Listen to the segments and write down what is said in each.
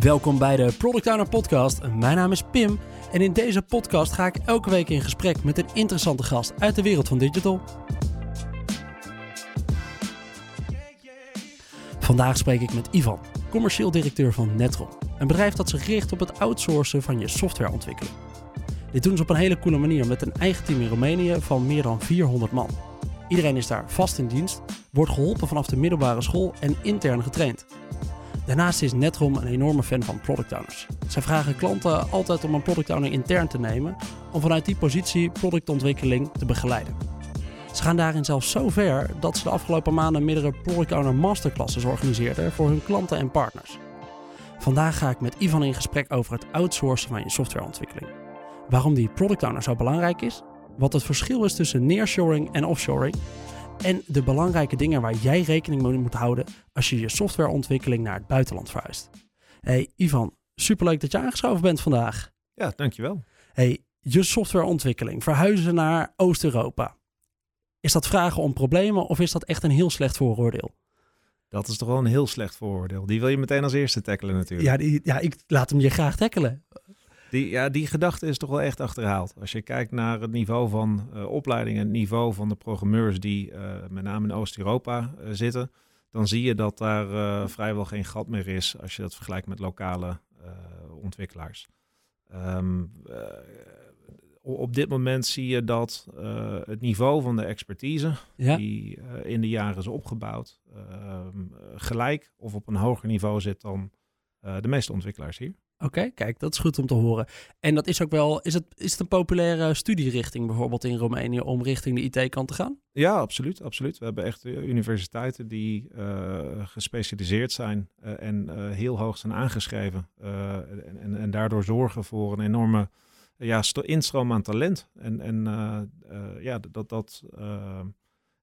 Welkom bij de Product Owner Podcast. Mijn naam is Pim en in deze podcast ga ik elke week in gesprek met een interessante gast uit de wereld van digital. Vandaag spreek ik met Ivan, commercieel directeur van Netron, een bedrijf dat zich richt op het outsourcen van je softwareontwikkeling. Dit doen ze op een hele coole manier met een eigen team in Roemenië van meer dan 400 man. Iedereen is daar vast in dienst, wordt geholpen vanaf de middelbare school en intern getraind. Daarnaast is Netrom een enorme fan van product owners. Zij vragen klanten altijd om een product owner intern te nemen om vanuit die positie productontwikkeling te begeleiden. Ze gaan daarin zelfs zo ver dat ze de afgelopen maanden meerdere product owner masterclasses organiseerden voor hun klanten en partners. Vandaag ga ik met Ivan in gesprek over het outsourcen van je softwareontwikkeling. Waarom die product owner zo belangrijk is, wat het verschil is tussen nearshoring en offshoring en de belangrijke dingen waar jij rekening mee moet houden als je je softwareontwikkeling naar het buitenland verhuist. Hey Ivan, superleuk dat je aangeschoven bent vandaag. Ja, dankjewel. Hey, je softwareontwikkeling, verhuizen naar Oost-Europa. Is dat vragen om problemen of is dat echt een heel slecht vooroordeel? Dat is toch wel een heel slecht vooroordeel. Die wil je meteen als eerste tackelen natuurlijk. Ja, die, ja ik laat hem je graag tackelen. Die, ja, die gedachte is toch wel echt achterhaald. Als je kijkt naar het niveau van uh, opleiding en het niveau van de programmeurs die uh, met name in Oost-Europa uh, zitten, dan zie je dat daar vrijwel geen gat meer is als je dat vergelijkt met lokale ontwikkelaars. Um, op dit moment zie je dat het niveau van de expertise ja. die in de jaren is opgebouwd, ehm, gelijk of op een hoger niveau zit dan de meeste ontwikkelaars hier. Oké, kijk, dat is goed om te horen. En dat is ook wel, is het, is het een populaire studierichting bijvoorbeeld in Roemenië om richting de IT-kant te gaan? Ja, absoluut, absoluut. We hebben echt universiteiten die uh, gespecialiseerd zijn uh, en uh, heel hoog zijn aangeschreven. En, en, en, daardoor zorgen voor een enorme ja, instroom aan talent. En, en ja, dat, dat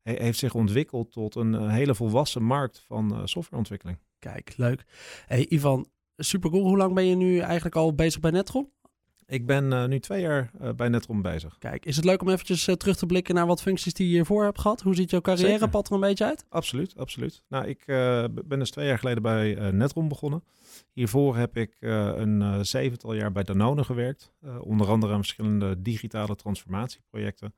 heeft zich ontwikkeld tot een hele volwassen markt van softwareontwikkeling. Kijk, leuk. Hey Ivan, super cool. Hoe lang ben je nu eigenlijk al bezig bij Netrom? Ik ben uh, nu twee jaar uh, bij Netrom bezig. Kijk, is het leuk om eventjes uh, terug te blikken naar wat functies die je hiervoor hebt gehad? Hoe ziet jouw carrièrepad er een beetje uit? Absoluut, absoluut. Nou, ik ben dus twee jaar geleden bij Netrom begonnen. Hiervoor heb ik een zevental jaar bij Danone gewerkt. onder andere aan verschillende digitale transformatieprojecten.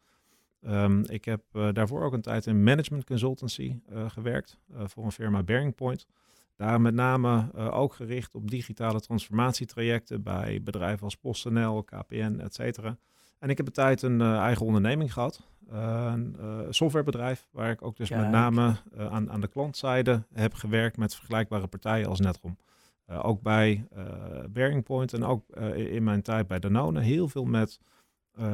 Um, ik heb daarvoor ook een tijd in management consultancy gewerkt voor een firma Bearing Point. Daar met name uh, ook gericht op digitale transformatietrajecten bij bedrijven als PostNL, KPN, et cetera. En ik heb een tijd een uh, eigen onderneming gehad, uh, een softwarebedrijf, waar ik ook dus met name aan, aan de klantzijde heb gewerkt met vergelijkbare partijen als Netrom. ook bij Bearing Point en ook in mijn tijd bij Danone heel veel met uh,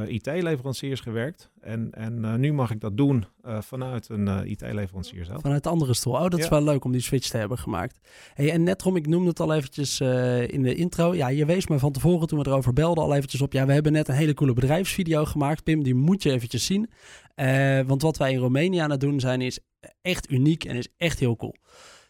IT-leveranciers gewerkt. En, en uh, nu mag ik dat doen uh, vanuit een IT-leverancier zelf. Vanuit de andere stoel. Oh, dat ja. is wel leuk om die switch te hebben gemaakt. Hey, en Netrom, ik noemde het al eventjes in de intro. Ja, je wees me van tevoren toen we erover belden al eventjes op. Ja, we hebben net een hele coole bedrijfsvideo gemaakt. Pim, die moet je eventjes zien. want wat wij in Roemenië aan het doen zijn is echt uniek en is echt heel cool.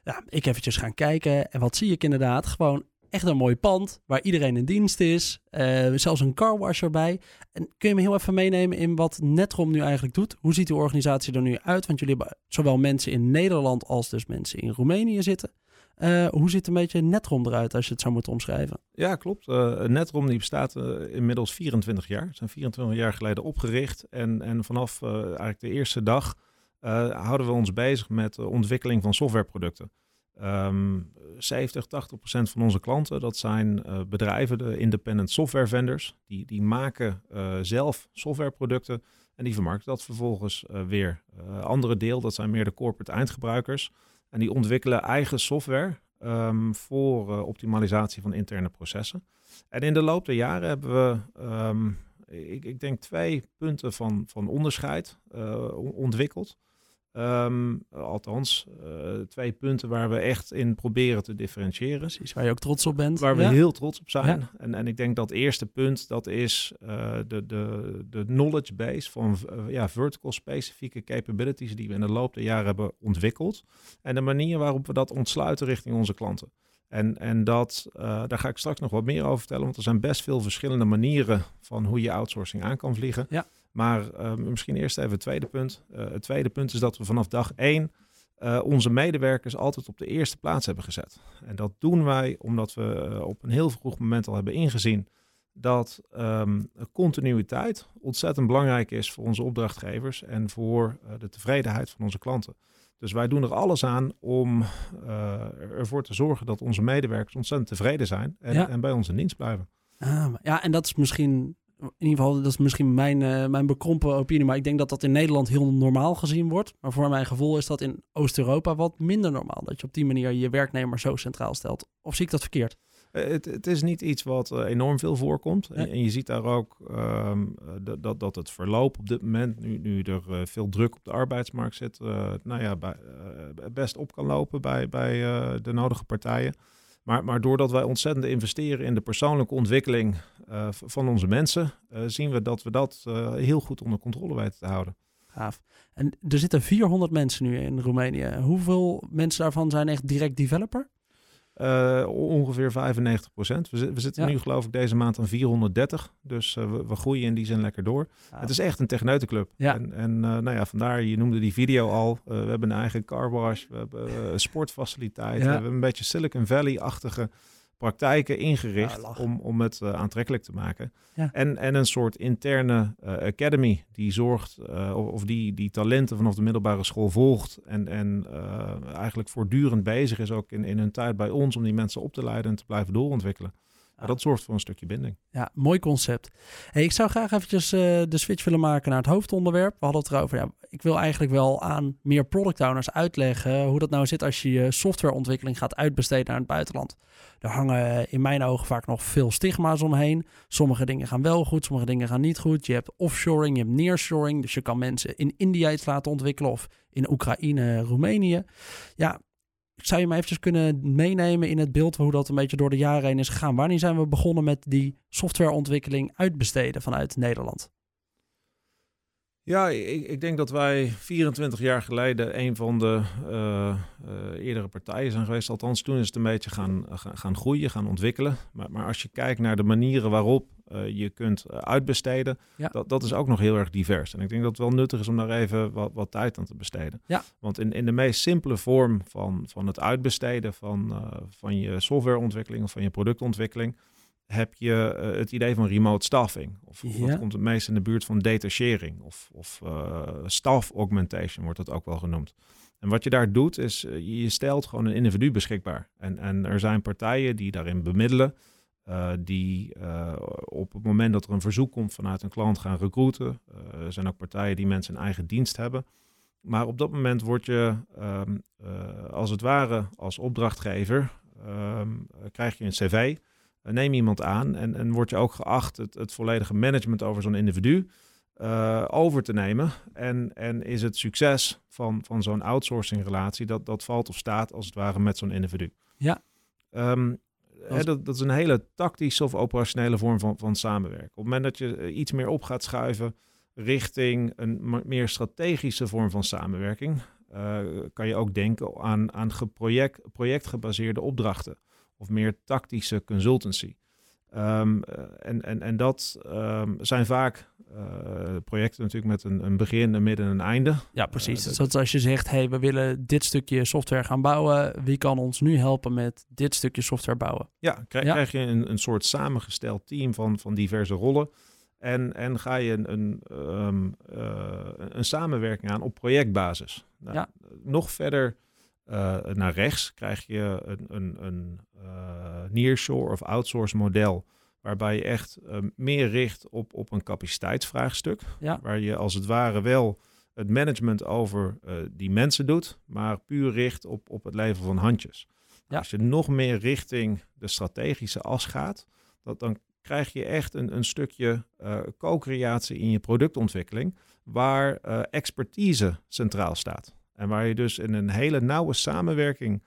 Ja, ik eventjes gaan kijken. En wat zie ik inderdaad? Gewoon echt een mooi pand waar iedereen in dienst is. Uh, zelfs een carwash erbij. En kun je me heel even meenemen in wat Netrom nu eigenlijk doet? Hoe ziet de organisatie er nu uit? Want jullie hebben zowel mensen in Nederland als dus mensen in Roemenië zitten. Uh, hoe ziet een beetje Netrom eruit als je het zou moeten omschrijven? Ja, klopt. Uh, Netrom die bestaat inmiddels 24 jaar. Zijn 24 jaar geleden opgericht. En, en vanaf eigenlijk de eerste dag houden we ons bezig met de ontwikkeling van softwareproducten. Um, 70, 80 procent van onze klanten, dat zijn uh, bedrijven, de independent software vendors. Die, die maken uh, zelf softwareproducten en die vermarkten dat vervolgens uh, weer. andere deel, dat zijn meer de corporate eindgebruikers. En die ontwikkelen eigen software um, voor optimalisatie van interne processen. En in de loop der jaren hebben we, um, ik, ik, denk, twee punten van, van onderscheid ontwikkeld. Um, althans, uh, twee punten waar we echt in proberen te differentiëren. Precies, waar je ook trots op bent. Waar we heel trots op zijn. Ja. En, en ik denk dat eerste punt, dat is uh, de, de, de knowledge base van uh, ja, vertical specifieke capabilities die we in de loop der jaren hebben ontwikkeld. En de manier waarop we dat ontsluiten richting onze klanten. En, en dat, daar ga ik straks nog wat meer over vertellen, want er zijn best veel verschillende manieren van hoe je outsourcing aan kan vliegen. Ja. Maar uh, misschien eerst even het tweede punt. Uh, het tweede punt is dat we vanaf dag één onze medewerkers altijd op de eerste plaats hebben gezet. En dat doen wij omdat we op een heel vroeg moment al hebben ingezien dat um, continuïteit ontzettend belangrijk is voor onze opdrachtgevers en voor de tevredenheid van onze klanten. Dus wij doen er alles aan om uh, ervoor te zorgen dat onze medewerkers ontzettend tevreden zijn en, en bij ons in dienst blijven. Ah, ja, en dat is misschien, in ieder geval, dat is misschien mijn, uh, mijn bekrompen opinie, maar ik denk dat dat in Nederland heel normaal gezien wordt. Maar voor mijn gevoel is dat in Oost-Europa wat minder normaal, dat je op die manier je werknemer zo centraal stelt. Of zie ik dat verkeerd? Eh, het, het, is niet iets wat uh, enorm veel voorkomt. En, je ziet daar ook um, dat, dat het verloop op dit moment, nu, nu er veel druk op de arbeidsmarkt zit, nou ja, bij, best op kan lopen bij, bij de nodige partijen. Maar, maar doordat wij ontzettend investeren in de persoonlijke ontwikkeling van onze mensen, zien we dat we dat heel goed onder controle weten te houden. Gaaf. En er zitten 400 mensen nu in Roemenië. Hoeveel mensen daarvan zijn echt direct developer? Uh, ongeveer 95 procent. We, we, zitten nu geloof ik deze maand aan 430. Dus uh, we, we, groeien in die zin lekker door. Het is echt een techneutenclub. Ja. En, en uh, nou ja, vandaar, je noemde die video al. we hebben een eigen carwash, we hebben sportfaciliteiten. We hebben een beetje Silicon Valley-achtige praktijken ingericht om, om het uh, aantrekkelijk te maken. Ja. En, en een soort interne uh, academy die zorgt uh, of die, die talenten vanaf de middelbare school volgt en, en eigenlijk voortdurend bezig is ook in, in hun tijd bij ons om die mensen op te leiden en te blijven doorontwikkelen. Ja. dat zorgt voor een stukje binding. Ja, mooi concept. Hey, ik zou graag eventjes uh, de switch willen maken naar het hoofdonderwerp. We hadden het erover. Ja, ik wil eigenlijk wel aan meer product owners uitleggen hoe dat nou zit als je je softwareontwikkeling gaat uitbesteden naar het buitenland. Er hangen in mijn ogen vaak nog veel stigma's omheen. Sommige dingen gaan wel goed, sommige dingen gaan niet goed. Je hebt offshoring, je hebt nearshoring. Dus je kan mensen in India iets laten ontwikkelen of in Oekraïne, Roemenië. Ja, zou je me eventjes kunnen meenemen in het beeld hoe dat een beetje door de jaren heen is gegaan? Wanneer zijn we begonnen met die softwareontwikkeling uitbesteden vanuit Nederland? Ja, ik, ik, denk dat wij 24 jaar geleden een van de uh, uh, eerdere partijen zijn geweest. Althans, toen is het een beetje gaan, gaan, gaan groeien, gaan ontwikkelen. Maar, maar, als je kijkt naar de manieren waarop je kunt uitbesteden, ja. dat, dat is ook nog heel erg divers. En ik denk dat het wel nuttig is om daar even wat, wat tijd aan te besteden. Ja. Want in, in de meest simpele vorm van, van het uitbesteden van, van je softwareontwikkeling of van je productontwikkeling heb je uh, het idee van remote staffing. Of, of ja. komt het meest in de buurt van data sharing. Of, of uh, staff augmentation wordt dat ook wel genoemd. En wat je daar doet, is uh, je stelt gewoon een individu beschikbaar. En, en er zijn partijen die daarin bemiddelen. Die op het moment dat er een verzoek komt vanuit een klant gaan recruiten. er zijn ook partijen die mensen een eigen dienst hebben. Maar op dat moment word je um, als het ware als opdrachtgever, um, krijg je een cv neem iemand aan en, en word je ook geacht het, het volledige management over zo'n individu over te nemen. En, en is het succes van, van zo'n outsourcing relatie, dat, dat valt of staat als het ware met zo'n individu. Ja. Um, hè, dat, dat is een hele tactische of operationele vorm van, van samenwerken. Op het moment dat je eh, iets meer op gaat schuiven richting een meer strategische vorm van samenwerking, uh, kan je ook denken aan, aan project, projectgebaseerde opdrachten of meer tactische consultancy. Um, en, en, en dat um, zijn vaak uh, projecten natuurlijk met een, een, begin, een midden en een einde. Ja, precies. Uh, dus als je zegt, hey, we willen dit stukje software gaan bouwen. Wie kan ons nu helpen met dit stukje software bouwen? Ja, krijg, ja. krijg je een, een soort samengesteld team van, van diverse rollen. En, en ga je een, een, um, uh, een samenwerking aan op projectbasis. Nou, ja. Nog verder uh, naar rechts krijg je een, een, een uh, nearshore of outsource model. Waarbij je echt uh, meer richt op, op een capaciteitsvraagstuk. Ja. Waar je als het ware wel het management over die mensen doet, maar puur richt op, op het leveren van handjes. Ja. Als je nog meer richting de strategische as gaat, dat, dan krijg je echt een, een stukje co-creatie in je productontwikkeling, waar expertise centraal staat. En waar je dus in een hele nauwe samenwerking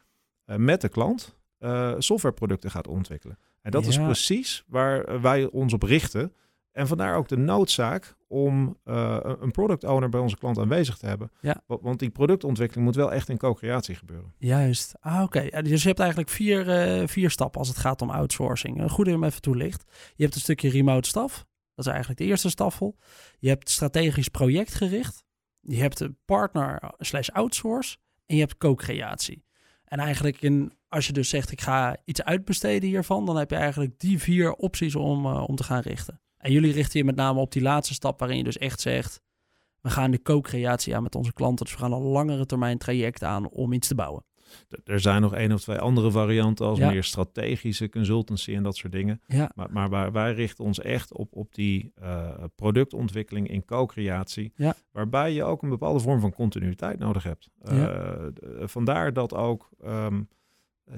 uh, met de klant uh, softwareproducten gaat ontwikkelen. En dat ja. is precies waar wij ons op richten. En vandaar ook de noodzaak om uh, een product owner bij onze klant aanwezig te hebben. Ja. Want die productontwikkeling moet wel echt in co-creatie gebeuren. Juist. Ah, oké. Okay. Dus je hebt eigenlijk vier, uh, vier stappen als het gaat om outsourcing. Een goede om even toelicht. Je hebt een stukje remote staf. Dat is eigenlijk de eerste staffel. Je hebt strategisch projectgericht. Je hebt partner slash outsource. en je hebt co-creatie. En eigenlijk in, als je dus zegt ik ga iets uitbesteden hiervan, dan heb je eigenlijk die vier opties om, uh, om te gaan richten. En jullie richten je met name op die laatste stap waarin je dus echt zegt, we gaan de co-creatie aan met onze klanten. Dus we gaan een langere termijn traject aan om iets te bouwen. Er zijn nog één of twee andere varianten als meer strategische consultancy en dat soort dingen. Ja. Maar, maar wij, wij richten ons echt op, op die uh, productontwikkeling in co-creatie. Ja. Waarbij je ook een bepaalde vorm van continuïteit nodig hebt. Uh, vandaar dat ook um,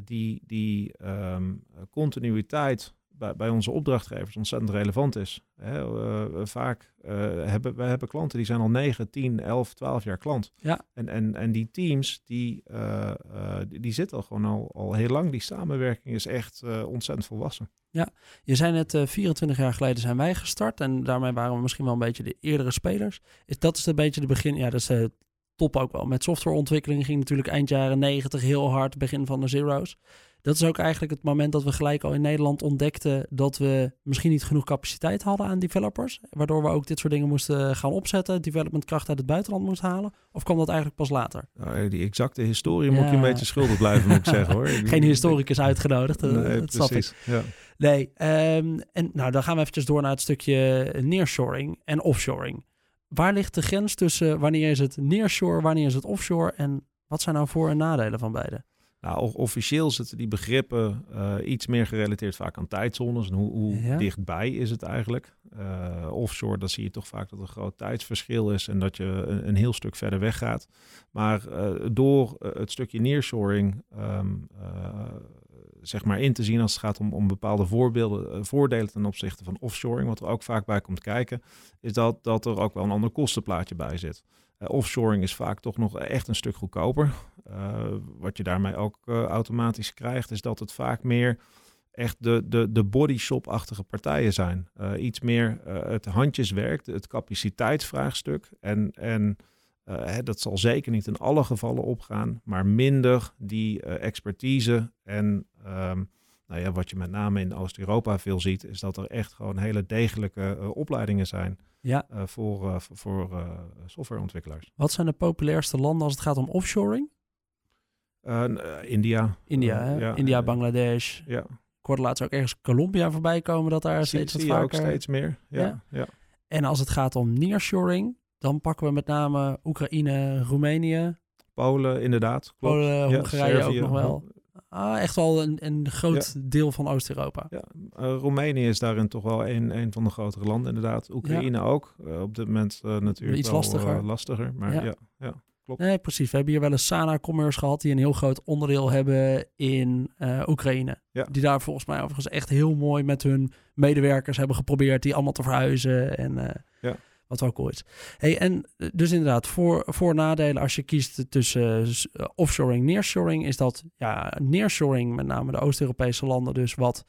die, die um, continuïteit bij, bij onze opdrachtgevers ontzettend relevant is. Hè, uh, vaak uh, hebben we hebben klanten die zijn al 9, 10, 11, 12 jaar klant. Ja. En, en, en die teams die, uh, die, die, zitten al gewoon al, al heel lang. Die samenwerking is echt ontzettend volwassen. Ja, je zei net 24 jaar geleden zijn wij gestart en daarmee waren we misschien wel een beetje de eerdere spelers. Is dat is een beetje de begin, ja, dat is top ook wel. Met softwareontwikkeling ging natuurlijk eind jaren 90 heel hard, begin van de zero's dat is ook eigenlijk het moment dat we gelijk al in Nederland ontdekten dat we misschien niet genoeg capaciteit hadden aan developers. Waardoor we ook dit soort dingen moesten gaan opzetten, developmentkracht uit het buitenland moesten halen. Of kwam dat eigenlijk pas later? Nou, die exacte historie moet je een beetje schuldig blijven, moet ik zeggen hoor. Geen historicus uitgenodigd, nee, dat precies. snap ik. Ja. Nee, um, en nou dan gaan we eventjes door naar het stukje nearshoring en offshoring. Waar ligt de grens tussen wanneer is het nearshore, wanneer is het offshore en wat zijn nou voor- en nadelen van beide? Nou, officieel zitten die begrippen uh, iets meer gerelateerd vaak aan tijdzones. En hoe, hoe ja. dichtbij is het eigenlijk? Uh, offshore, dan zie je toch vaak dat er een groot tijdsverschil is en dat je een, een heel stuk verder weg gaat. Maar uh, door het stukje nearshoring um, zeg maar in te zien als het gaat om, om bepaalde voorbeelden, voordelen ten opzichte van offshoring, wat er ook vaak bij komt kijken, is dat, dat er ook wel een ander kostenplaatje bij zit. Uh, offshoring is vaak toch nog echt een stuk goedkoper. Uh, wat je daarmee ook uh, automatisch krijgt, is dat het vaak meer echt de, de, de bodyshop-achtige partijen zijn. iets meer het handjeswerk, het capaciteitsvraagstuk. En, en hè, dat zal zeker niet in alle gevallen opgaan, maar minder die expertise en um, nou ja, wat je met name in Oost-Europa veel ziet, is dat er echt gewoon hele degelijke uh, opleidingen zijn ja. uh, voor, uh, voor softwareontwikkelaars. Wat zijn de populairste landen als het gaat om offshoring? India. India, ja. India, Bangladesh. Ja. Ik hoorde laatst ook ergens Colombia voorbij komen dat daar steeds zie, wat zie vaker... ook steeds meer. Ja, ja. En als het gaat om nearshoring, dan pakken we met name Oekraïne, Roemenië. Polen, inderdaad. Klopt. Polen, Hongarije ook nog wel. Ah, echt wel een, een groot ja. deel van Oost-Europa. Ja, uh, Roemenië is daarin toch wel een, een van de grotere landen, inderdaad. Oekraïne ja. ook. Uh, op dit moment uh, natuurlijk Iets wel, lastiger. lastiger. Maar ja. ja, klopt. Nee, precies. We hebben hier wel een Sana Commerce gehad die een heel groot onderdeel hebben in Oekraïne. Die daar volgens mij overigens echt heel mooi met hun medewerkers hebben geprobeerd die allemaal te verhuizen. En, ja. Wat ook ooit. Hey, en dus inderdaad, voor, voor nadelen als je kiest tussen uh, offshoring en nearshoring, is dat ja, nearshoring, met name de Oost-Europese landen, dus wat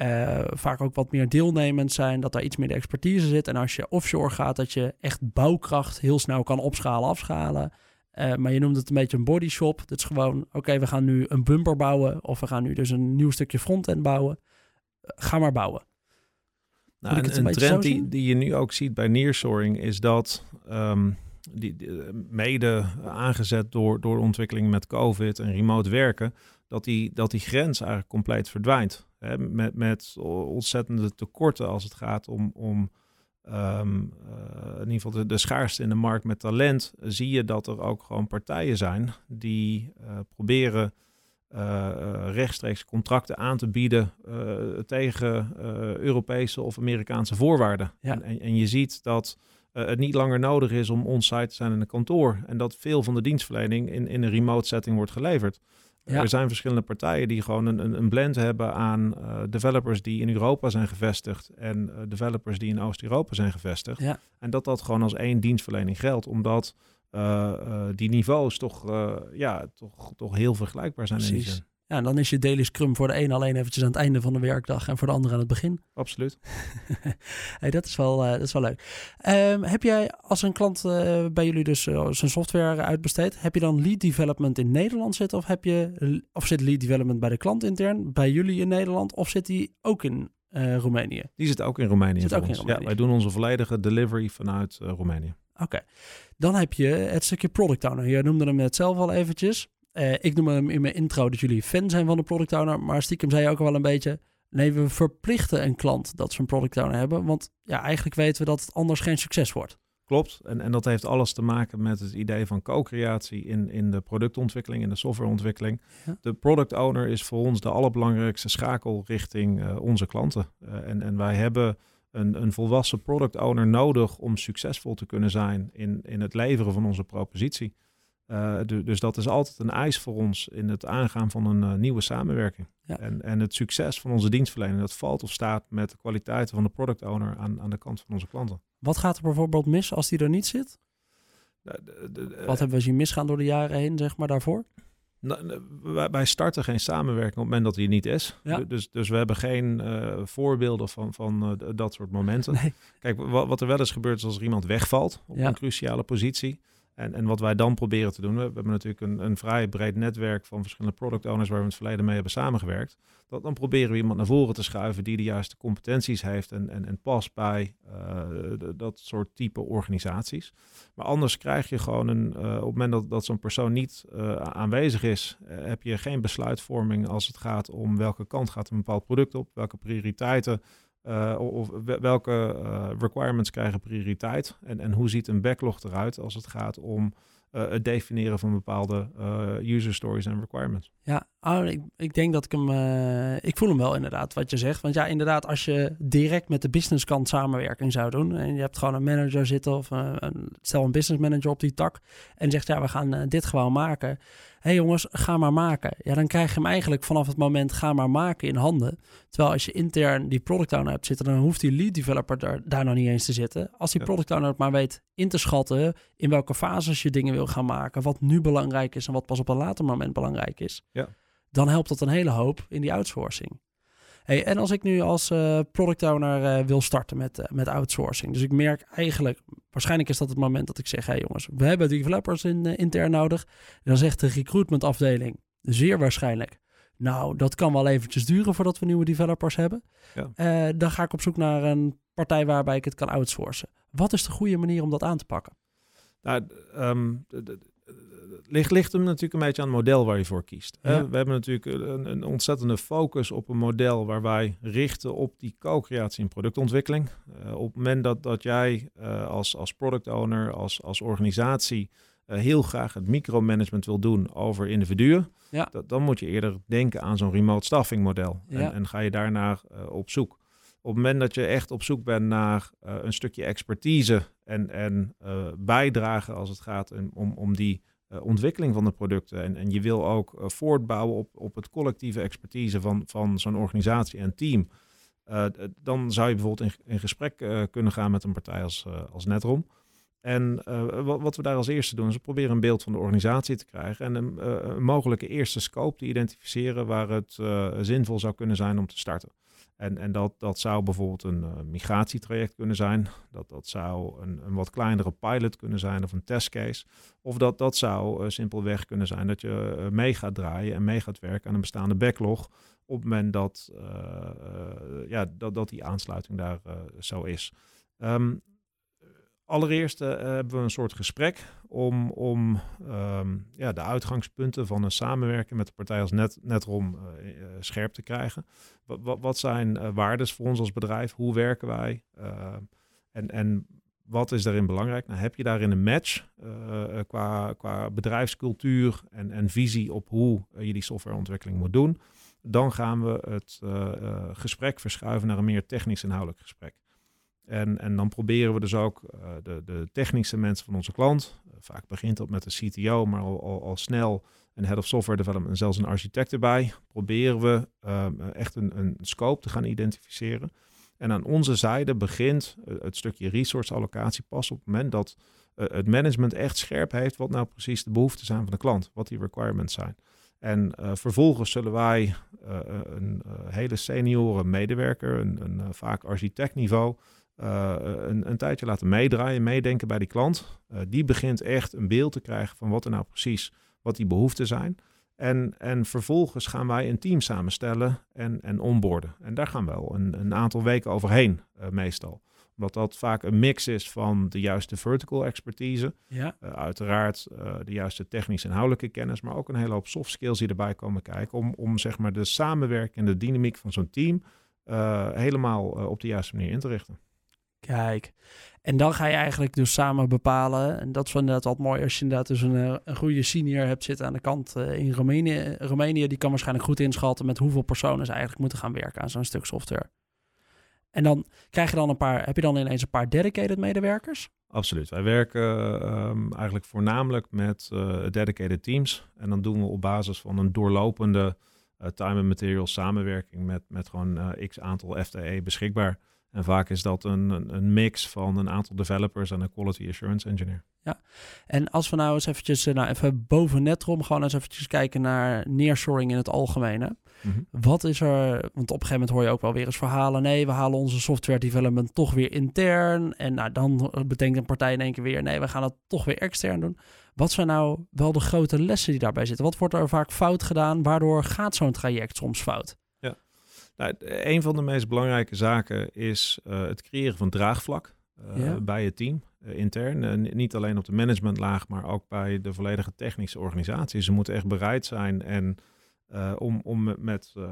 uh, vaak ook wat meer deelnemend zijn, dat daar iets meer de expertise zit. En als je offshore gaat, dat je echt bouwkracht heel snel kan opschalen, afschalen. Maar je noemt het een beetje een body shop. Dat is gewoon, oké, we gaan nu een bumper bouwen of we gaan nu dus een nieuw stukje frontend bouwen. ga maar bouwen. Nou, een, een, een trend die, die je nu ook ziet bij nearshoring is dat um, die, die, mede aangezet door, door de ontwikkeling met COVID en remote werken, dat die, dat die grens eigenlijk compleet verdwijnt. Hè, met, met ontzettende tekorten als het gaat om, om um, uh, in ieder geval de, de schaarste in de markt met talent, zie je dat er ook gewoon partijen zijn die uh, proberen rechtstreeks contracten aan te bieden uh, tegen Europese of Amerikaanse voorwaarden. Ja. En, en, en, je ziet dat het niet langer nodig is om on-site te zijn in een kantoor en dat veel van de dienstverlening in, in een remote setting wordt geleverd. Ja. Er zijn verschillende partijen die gewoon een, een blend hebben aan developers die in Europa zijn gevestigd en developers die in Oost-Europa zijn gevestigd. Ja. En dat dat gewoon als één dienstverlening geldt, omdat die niveaus toch, uh, ja, toch, toch heel vergelijkbaar zijn. Precies. Ja, en dan is je daily scrum voor de een alleen eventjes aan het einde van de werkdag en voor de ander aan het begin. Absoluut. hey, dat, is wel, dat is wel leuk. Um, heb jij als een klant bij jullie dus zijn software uitbesteedt, heb je dan lead development in Nederland zitten of, heb je, of zit lead development bij de klant intern, bij jullie in Nederland of zit die ook in Roemenië? Die zit ook in Roemenië. Zit ook in Roemenië. Ja, wij doen onze volledige delivery vanuit Roemenië. Oké, dan heb je het stukje product owner. Je noemde hem net zelf al eventjes. Uh, ik noemde hem in mijn intro dat jullie fan zijn van de product owner, maar stiekem zei je ook wel een beetje, nee, we verplichten een klant dat ze een product owner hebben, want ja, eigenlijk weten we dat het anders geen succes wordt. Klopt, en, en dat heeft alles te maken met het idee van co-creatie in, in de productontwikkeling, in de softwareontwikkeling. De product owner is voor ons de allerbelangrijkste schakel richting uh, onze klanten. Uh, en, en wij hebben een, een volwassen product owner nodig om succesvol te kunnen zijn in, in het leveren van onze propositie. Uh, dus dat is altijd een eis voor ons in het aangaan van een uh, nieuwe samenwerking. Ja. En, en het succes van onze dienstverlening, dat valt of staat met de kwaliteiten van de product owner aan, aan de kant van onze klanten. Wat gaat er bijvoorbeeld mis als die er niet zit? De, de, Wat hebben we zien misgaan door de jaren heen, zeg maar, daarvoor? Wij starten geen samenwerking op het moment dat die niet is. Ja. Dus, dus we hebben geen uh, voorbeelden van, van uh, dat soort momenten. Nee. Kijk, wat, wat, er wel eens gebeurt is als er iemand wegvalt op ja. een cruciale positie. En, en wat wij dan proberen te doen, we hebben natuurlijk een, een vrij breed netwerk van verschillende product owners waar we in het verleden mee hebben samengewerkt. Dat, dan proberen we iemand naar voren te schuiven die de juiste competenties heeft en, en, en past bij de, dat soort type organisaties. Maar anders krijg je gewoon een, uh, op het moment dat, dat zo'n persoon niet uh, aanwezig is, heb je geen besluitvorming als het gaat om welke kant gaat een bepaald product op, welke prioriteiten uh, of welke uh, requirements krijgen prioriteit? En, en hoe ziet een backlog eruit als het gaat om uh, het definiëren van bepaalde user stories en requirements? Ja, oh, ik, ik, denk dat ik hem. ik voel hem wel inderdaad, wat je zegt. Want ja, inderdaad, als je direct met de businesskant samenwerking zou doen. en je hebt gewoon een manager zitten of een, stel een business manager op die tak. en zegt ja, we gaan dit gewoon maken hey jongens, ga maar maken. Ja, dan krijg je hem eigenlijk vanaf het moment ga maar maken in handen. Terwijl als je intern die product owner hebt zitten, dan hoeft die lead developer daar, daar nog niet eens te zitten. Als die product owner het maar weet in te schatten in welke fases je dingen wil gaan maken, wat nu belangrijk is en wat pas op een later moment belangrijk is, ja. dan helpt dat een hele hoop in die outsourcing. Hey, en als ik nu als uh, product owner uh, wil starten met, uh, met outsourcing. Dus ik merk eigenlijk, waarschijnlijk is dat het moment dat ik zeg: hé hey jongens, we hebben developers in, intern nodig. En dan zegt de recruitment afdeling, zeer waarschijnlijk. Nou, dat kan wel eventjes duren voordat we nieuwe developers hebben. Ja. dan ga ik op zoek naar een partij waarbij ik het kan outsourcen. Wat is de goede manier om dat aan te pakken? Nou, um, ligt, ligt hem natuurlijk een beetje aan het model waar je voor kiest. We hebben natuurlijk een, een, ontzettende focus op een model waar wij richten op die co-creatie en productontwikkeling. Uh, op het moment dat, dat jij uh, als, als product owner, als, als organisatie uh, heel graag het micromanagement wil doen over individuen, ja. dat, dan moet je eerder denken aan zo'n remote staffing model. Ja. En, en, ga je daarnaar op zoek. Op het moment dat je echt op zoek bent naar een stukje expertise en, en bijdragen als het gaat om, om die uh, ontwikkeling van de producten. En, en je wil ook uh, voortbouwen op, op het collectieve expertise van, van zo'n organisatie en team. Uh, dan zou je bijvoorbeeld in, in gesprek kunnen gaan met een partij als, als Netrom. En wat, wat, we daar als eerste doen, is we proberen een beeld van de organisatie te krijgen en een, een mogelijke eerste scope te identificeren waar het zinvol zou kunnen zijn om te starten. En, en dat, dat zou bijvoorbeeld een uh, migratietraject kunnen zijn. Dat, dat zou een, een wat kleinere pilot kunnen zijn of een testcase. Of dat, dat zou uh, simpelweg kunnen zijn dat je uh, mee gaat draaien en mee gaat werken aan een bestaande backlog. Op het moment dat, ja, dat, dat die aansluiting daar zo is. Um, Allereerst uh, hebben we een soort gesprek om, om um, ja, de uitgangspunten van een samenwerking met de partij als Net, Netrom uh, uh, scherp te krijgen. Wat, wat zijn waardes voor ons als bedrijf? Hoe werken wij? en, en wat is daarin belangrijk? Nou, heb je daarin een match qua, qua bedrijfscultuur en, en visie op hoe je die softwareontwikkeling moet doen? Dan gaan we het gesprek verschuiven naar een meer technisch inhoudelijk gesprek. En, en dan proberen we dus ook uh, de, de technische mensen van onze klant, uh, vaak begint dat met de CTO, maar al, al, snel een head of software development en zelfs een architect erbij, proberen we uh, echt een, een scope te gaan identificeren. En aan onze zijde begint het stukje resource allocatie pas op het moment dat het management echt scherp heeft wat nou precies de behoeften zijn van de klant, wat die requirements zijn. En vervolgens zullen wij een hele senioren medewerker, een, een vaak architectniveau, uh, een, een, tijdje laten meedraaien, meedenken bij die klant. Uh, die begint echt een beeld te krijgen van wat er nou precies, wat die behoeften zijn. En, en vervolgens gaan wij een team samenstellen en, en onboarden. En daar gaan we wel een, een aantal weken overheen uh, meestal. Omdat dat vaak een mix is van de juiste vertical expertise. Ja. Uiteraard de juiste technisch-inhoudelijke kennis, maar ook een hele hoop soft skills die erbij komen kijken. Om, om zeg maar de samenwerking en de dynamiek van zo'n team helemaal op de juiste manier in te richten. Kijk, en dan ga je eigenlijk dus samen bepalen. En dat is inderdaad wat mooi als je inderdaad dus een, een goede senior hebt zitten aan de kant in Roemenië. Roemenië die kan waarschijnlijk goed inschatten met hoeveel personen ze eigenlijk moeten gaan werken aan zo'n stuk software. En dan krijg je dan een paar, heb je dan ineens een paar dedicated medewerkers? Absoluut. Wij werken um, eigenlijk voornamelijk met uh, dedicated teams. En dan doen we op basis van een doorlopende time and material samenwerking met, met gewoon x aantal FTE beschikbaar. En vaak is dat een, een, mix van een aantal developers en een quality assurance engineer. Ja, en als we nou eens eventjes, nou even boven Netrom gewoon eens eventjes kijken naar nearshoring in het algemeen. Hè? Mm -hmm. Wat is er, want op een gegeven moment hoor je ook wel weer eens verhalen. Nee, we halen onze software development toch weer intern. En nou, dan bedenkt een partij in één keer weer, nee, we gaan het toch weer extern doen. Wat zijn nou wel de grote lessen die daarbij zitten? Wat wordt er vaak fout gedaan? Waardoor gaat zo'n traject soms fout? Nou, een van de meest belangrijke zaken is uh, het creëren van draagvlak uh, ja. bij het team. Uh, intern, niet alleen op de managementlaag, maar ook bij de volledige technische organisatie. Ze moeten echt bereid zijn en uh, om, om met uh,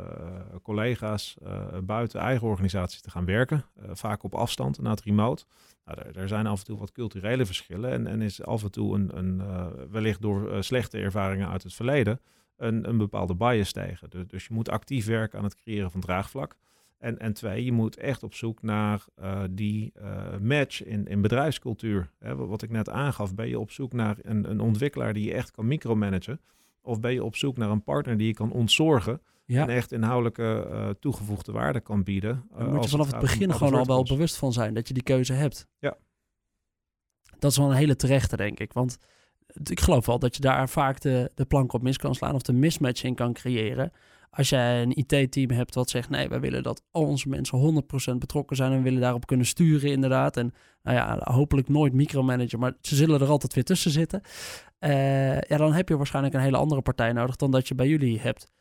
collega's uh, buiten eigen organisatie te gaan werken. vaak op afstand, na het remote. Nou, er, er, zijn af en toe wat culturele verschillen. En, en is af en toe een, een wellicht door slechte ervaringen uit het verleden een, een bepaalde bias tegen. Dus, dus, je moet actief werken aan het creëren van draagvlak. En, en twee, je moet echt op zoek naar die match in, in bedrijfscultuur. Hè, wat ik net aangaf, ben je op zoek naar een, een ontwikkelaar die je echt kan micromanagen. Of ben je op zoek naar een partner die je kan ontzorgen ja. en echt inhoudelijke uh, toegevoegde waarde kan bieden? Daar moet je vanaf het, het begin gewoon al wel bewust van zijn dat je die keuze hebt. Ja. Dat is wel een hele terechte, denk ik. Want ik geloof wel dat je daar vaak de, de plank op mis kan slaan of de mismatch in kan creëren. Als jij een IT-team hebt wat zegt, nee, wij willen dat al onze mensen 100% betrokken zijn en willen daarop kunnen sturen inderdaad. En nou ja, hopelijk nooit micromanager, maar ze zullen er altijd weer tussen zitten. Uh, ja, dan heb je waarschijnlijk een hele andere partij nodig dan dat je bij jullie hebt.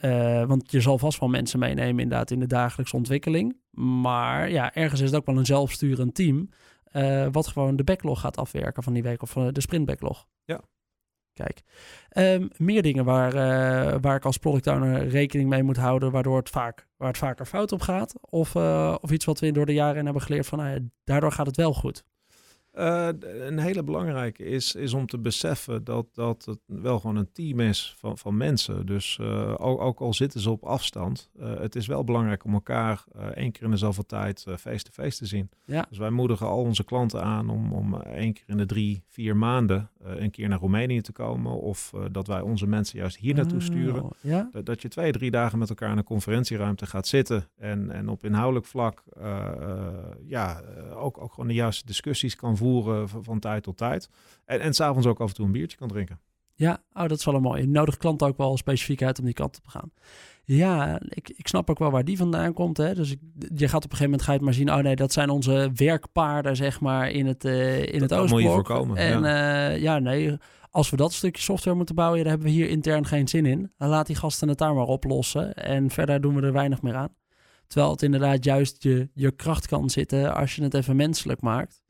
Uh, want je zal vast wel mensen meenemen inderdaad in de dagelijkse ontwikkeling. Maar ja, ergens is het ook wel een zelfsturend team. Uh, wat gewoon de backlog gaat afwerken van die week of de sprint backlog. Ja. Kijk, um, meer dingen waar, uh, waar ik als product owner rekening mee moet houden, waardoor het vaak, waar het vaker fout op gaat. Of, uh, of iets wat we door de jaren hebben geleerd van, nou daardoor gaat het wel goed. Uh, een hele belangrijke is, is om te beseffen dat, dat het wel gewoon een team is van, van mensen. Dus uh, ook, ook, al zitten ze op afstand, uh, het is wel belangrijk om elkaar één keer in de zoveel tijd face-to-face -face te zien. Ja. Dus wij moedigen al onze klanten aan om, om één keer in de drie, vier maanden een keer naar Roemenië te komen. Of dat wij onze mensen juist hier naartoe sturen. Oh, ja? dat, dat, je twee, drie dagen met elkaar in een conferentieruimte gaat zitten. En, en op inhoudelijk vlak ja, ook, ook gewoon de juiste discussies kan voeren van, van tijd tot tijd. En, en s'avonds ook af en toe een biertje kan drinken. Ja, oh, dat is wel een mooi. Je nodigt klanten ook wel specifiek uit om die kant op te gaan. Ja, ik, ik snap ook wel waar die vandaan komt. Hè? Dus ik, je gaat op een gegeven moment ga je het maar zien. Oh nee, dat zijn onze werkpaarden, zeg maar, in het, uh, in het Oostblok. moet je voorkomen. En ja. Uh, ja, nee, als we dat stukje software moeten bouwen, ja, daar hebben we hier intern geen zin in. Dan laat die gasten het daar maar oplossen. En verder doen we er weinig meer aan. Terwijl het inderdaad juist je, je kracht kan zitten als je het even menselijk maakt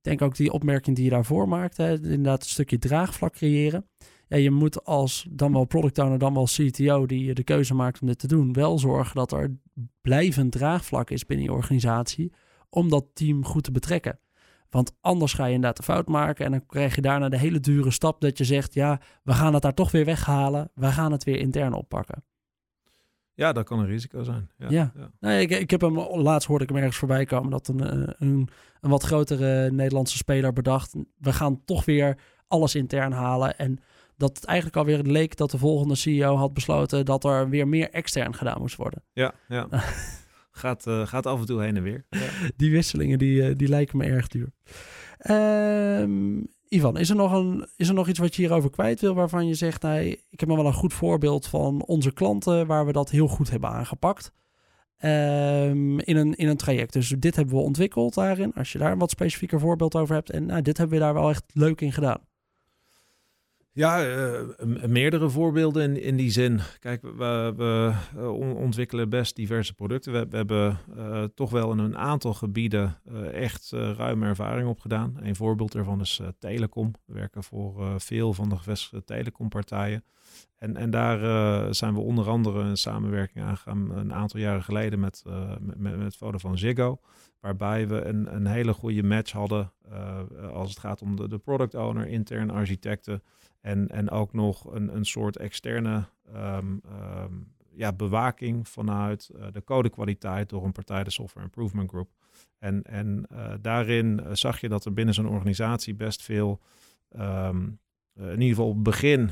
denk ook die opmerking die je daarvoor maakt, hè, inderdaad een stukje draagvlak creëren. Ja, je moet als dan wel product owner, dan wel CTO die de keuze maakt om dit te doen, wel zorgen dat er blijvend draagvlak is binnen je organisatie om dat team goed te betrekken. Want anders ga je inderdaad de fout maken en dan krijg je daarna de hele dure stap dat je zegt, ja, we gaan het daar toch weer weghalen, we gaan het weer intern oppakken. Ja, dat kan een risico zijn. Ja, ja. ja. Nee, ik, ik heb hem laatst hoorde ik hem ergens voorbij komen dat een, een, een wat grotere Nederlandse speler bedacht. We gaan toch weer alles intern halen. En dat het eigenlijk alweer leek dat de volgende CEO had besloten dat er weer meer extern gedaan moest worden. Ja, ja. gaat, uh, gaat af en toe heen en weer. Ja. Die wisselingen die, uh, die lijken me erg duur. Um, Ivan, is er, nog een, is er nog iets wat je hierover kwijt wil waarvan je zegt, nee, ik heb nog wel een goed voorbeeld van onze klanten waar we dat heel goed hebben aangepakt um, in, een, in een traject. Dus dit hebben we ontwikkeld daarin, als je daar een wat specifieker voorbeeld over hebt. En nou, dit hebben we daar wel echt leuk in gedaan. Ja, uh, meerdere voorbeelden in, in die zin. Kijk, we, we ontwikkelen best diverse producten. We, we hebben uh, toch wel in een aantal gebieden echt ruime ervaring opgedaan. Een voorbeeld daarvan is telecom. We werken voor veel van de gevestigde telecompartijen. En, en daar zijn we onder andere een samenwerking aangegaan een aantal jaren geleden met, met, met Vodafone Ziggo. Waarbij we een, een hele goede match hadden als het gaat om de, product owner, interne architecten en, en ook nog een, een soort externe ehm, ehm, ja, bewaking vanuit uh, de codekwaliteit door een partij, de Software Improvement Group. En, en uh, daarin eh, zag je dat er binnen zo'n organisatie best veel, um, in ieder geval begin,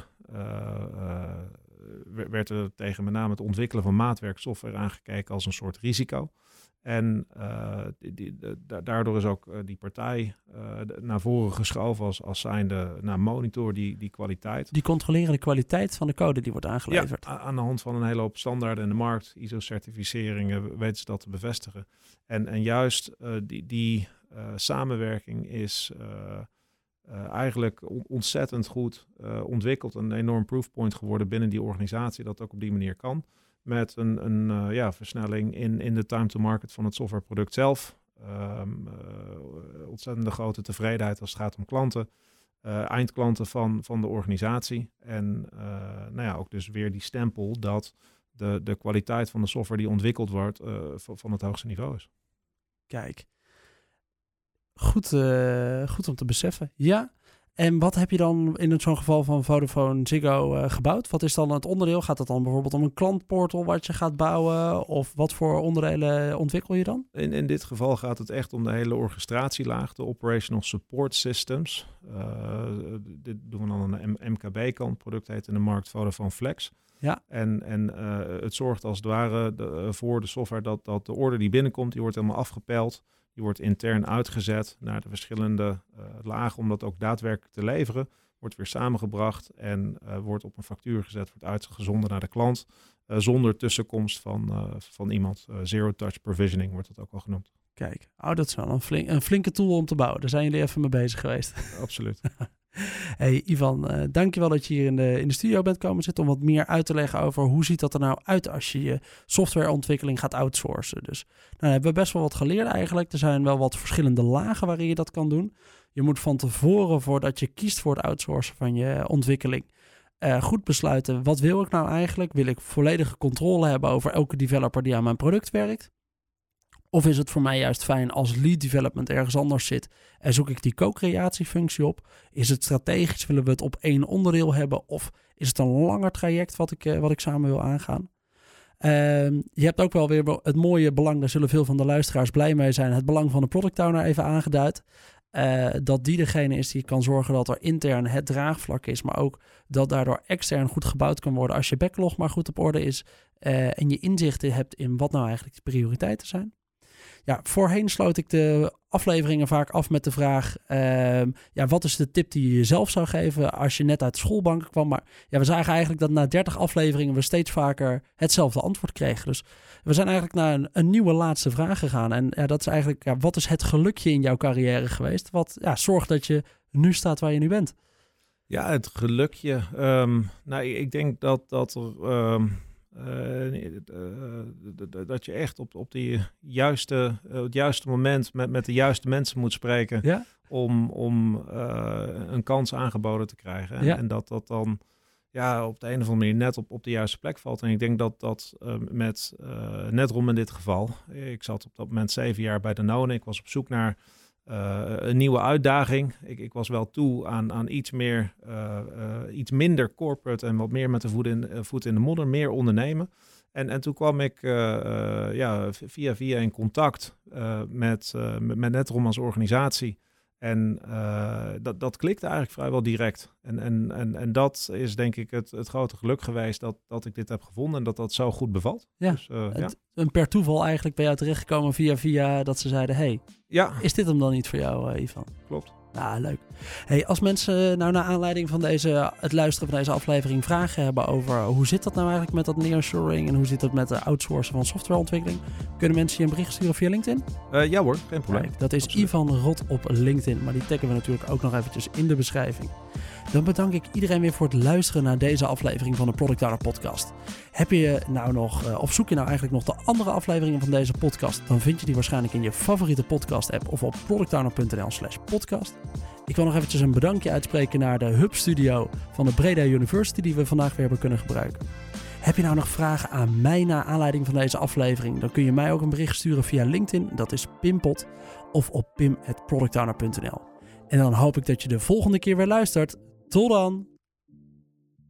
werd er tegen met name het ontwikkelen van maatwerksoftware aangekeken als een soort risico. En uh, die, die, daardoor is ook uh, die partij uh, naar voren geschoven als, als zijnde nou, monitor die, die kwaliteit. Die controleren de kwaliteit van de code die wordt aangeleverd. Ja, aan de hand van een hele hoop standaarden in de markt, ISO-certificeringen, weten ze dat te bevestigen. En, en juist die, die samenwerking is eigenlijk ontzettend goed ontwikkeld. Een enorm proofpoint geworden binnen die organisatie dat ook op die manier kan met een, een uh, ja, versnelling in, in de time to market van het softwareproduct zelf. Um, uh, ontzettende grote tevredenheid als het gaat om klanten, uh, eindklanten van, van de organisatie. En nou ja, ook dus weer die stempel dat de, de kwaliteit van de software die ontwikkeld wordt van het hoogste niveau is. Kijk, goed, goed om te beseffen. Ja, en wat heb je dan in zo'n geval van Vodafone Ziggo uh, gebouwd? Wat is dan het onderdeel? Gaat het dan bijvoorbeeld om een klantportal wat je gaat bouwen? Of wat voor onderdelen ontwikkel je dan? In, in dit geval gaat het echt om de hele orchestratielaag, de Operational Support Systems. Uh, dit doen we dan aan de MKB-kant. Het product heet in de markt Vodafone Flex. Ja. En, en uh, het zorgt als het ware de, voor de software dat, dat de order die binnenkomt, die wordt helemaal afgepeld. Die wordt intern uitgezet naar de verschillende uh, lagen om dat ook daadwerkelijk te leveren. Wordt weer samengebracht en uh, wordt op een factuur gezet, wordt uitgezonden naar de klant. Uh, zonder tussenkomst van, van iemand. zero touch provisioning wordt dat ook al genoemd. Kijk, oh, dat is wel een, flink, een flinke tool om te bouwen. Daar zijn jullie even mee bezig geweest. Absoluut. Hey Ivan, uh, dankjewel dat je hier in de, in de studio bent komen zitten om wat meer uit te leggen over hoe ziet dat er nou uit als je je softwareontwikkeling gaat outsourcen. Dus nou, hebben we best wel wat geleerd eigenlijk. Er zijn wel wat verschillende lagen waarin je dat kan doen. Je moet van tevoren, voordat je kiest voor het outsourcen van je ontwikkeling, uh, goed besluiten. Wat wil ik nou eigenlijk? Wil ik volledige controle hebben over elke developer die aan mijn product werkt? Of is het voor mij juist fijn als lead development ergens anders zit en zoek ik die co-creatiefunctie op? Is het strategisch, willen we het op één onderdeel hebben? Of is het een langer traject wat ik, eh, wat ik samen wil aangaan? Uh, je hebt ook wel weer het mooie belang, daar zullen veel van de luisteraars blij mee zijn, het belang van de product owner even aangeduid. Uh, dat die degene is die kan zorgen dat er intern het draagvlak is, maar ook dat daardoor extern goed gebouwd kan worden als je backlog maar goed op orde is uh, en je inzichten hebt in wat nou eigenlijk de prioriteiten zijn. Ja, voorheen sloot ik de afleveringen vaak af met de vraag: ehm, ja, wat is de tip die je jezelf zou geven als je net uit de schoolbanken kwam? Maar ja, we zagen eigenlijk dat na 30 afleveringen we steeds vaker hetzelfde antwoord kregen. Dus we zijn eigenlijk naar een, een nieuwe laatste vraag gegaan. En ja, dat is eigenlijk: ja, wat is het gelukje in jouw carrière geweest? Wat ja, zorgt dat je nu staat waar je nu bent? Ja, het gelukje. Um, nou, ik denk dat dat er. Uh, dat je echt op, op die juiste, het juiste moment met, met de juiste mensen moet spreken ja? om, om een kans aangeboden te krijgen. En, ja. en, dat dat dan ja, op de een of andere manier net op, op de juiste plek valt. En ik denk dat dat met Netrom in dit geval, ik zat op dat moment zeven jaar bij de None, ik was op zoek naar uh, een nieuwe uitdaging. Ik, ik, was wel toe aan, aan iets meer, uh, uh, iets minder corporate en wat meer met de voet in, voet in de modder, meer ondernemen. En, en toen kwam ik ja, via via in contact met, met Netrom als organisatie. En dat, dat klikte eigenlijk vrijwel direct. En, en, en, en dat is denk ik het, het grote geluk geweest dat, dat ik dit heb gevonden en dat dat zo goed bevalt. Ja, dus, ja. een per toeval eigenlijk bij jou terechtgekomen via via dat ze zeiden, hey, ja. Is dit hem dan niet voor jou, uh, Ivan? Klopt. Ja, leuk. Hey, als mensen eh, nou naar aanleiding van deze, het luisteren van deze aflevering vragen hebben over hoe zit dat nou eigenlijk met dat nearshoring en hoe zit het met de outsourcen van softwareontwikkeling, kunnen mensen je een bericht sturen via LinkedIn? Uh, ja hoor, geen probleem. Dat is Absoluut. Ivan Rot op LinkedIn, maar die taggen we natuurlijk ook nog eventjes in de beschrijving. Dan bedank ik iedereen weer voor het luisteren naar deze aflevering van de Product Owner Podcast. Heb je nou nog, uh, of zoek je nou eigenlijk nog de andere afleveringen van deze podcast? Dan vind je die waarschijnlijk in je favoriete podcast app of op productowner.nl slash podcast. Ik wil nog eventjes een bedankje uitspreken naar de Hub Studio van de Breda University die we vandaag weer hebben kunnen gebruiken. Heb je nou nog vragen aan mij na aanleiding van deze aflevering? Dan kun je mij ook een bericht sturen via LinkedIn, dat is Pimpot, of op pim.productowner.nl. En dan hoop ik dat je de volgende keer weer luistert. Tot dan!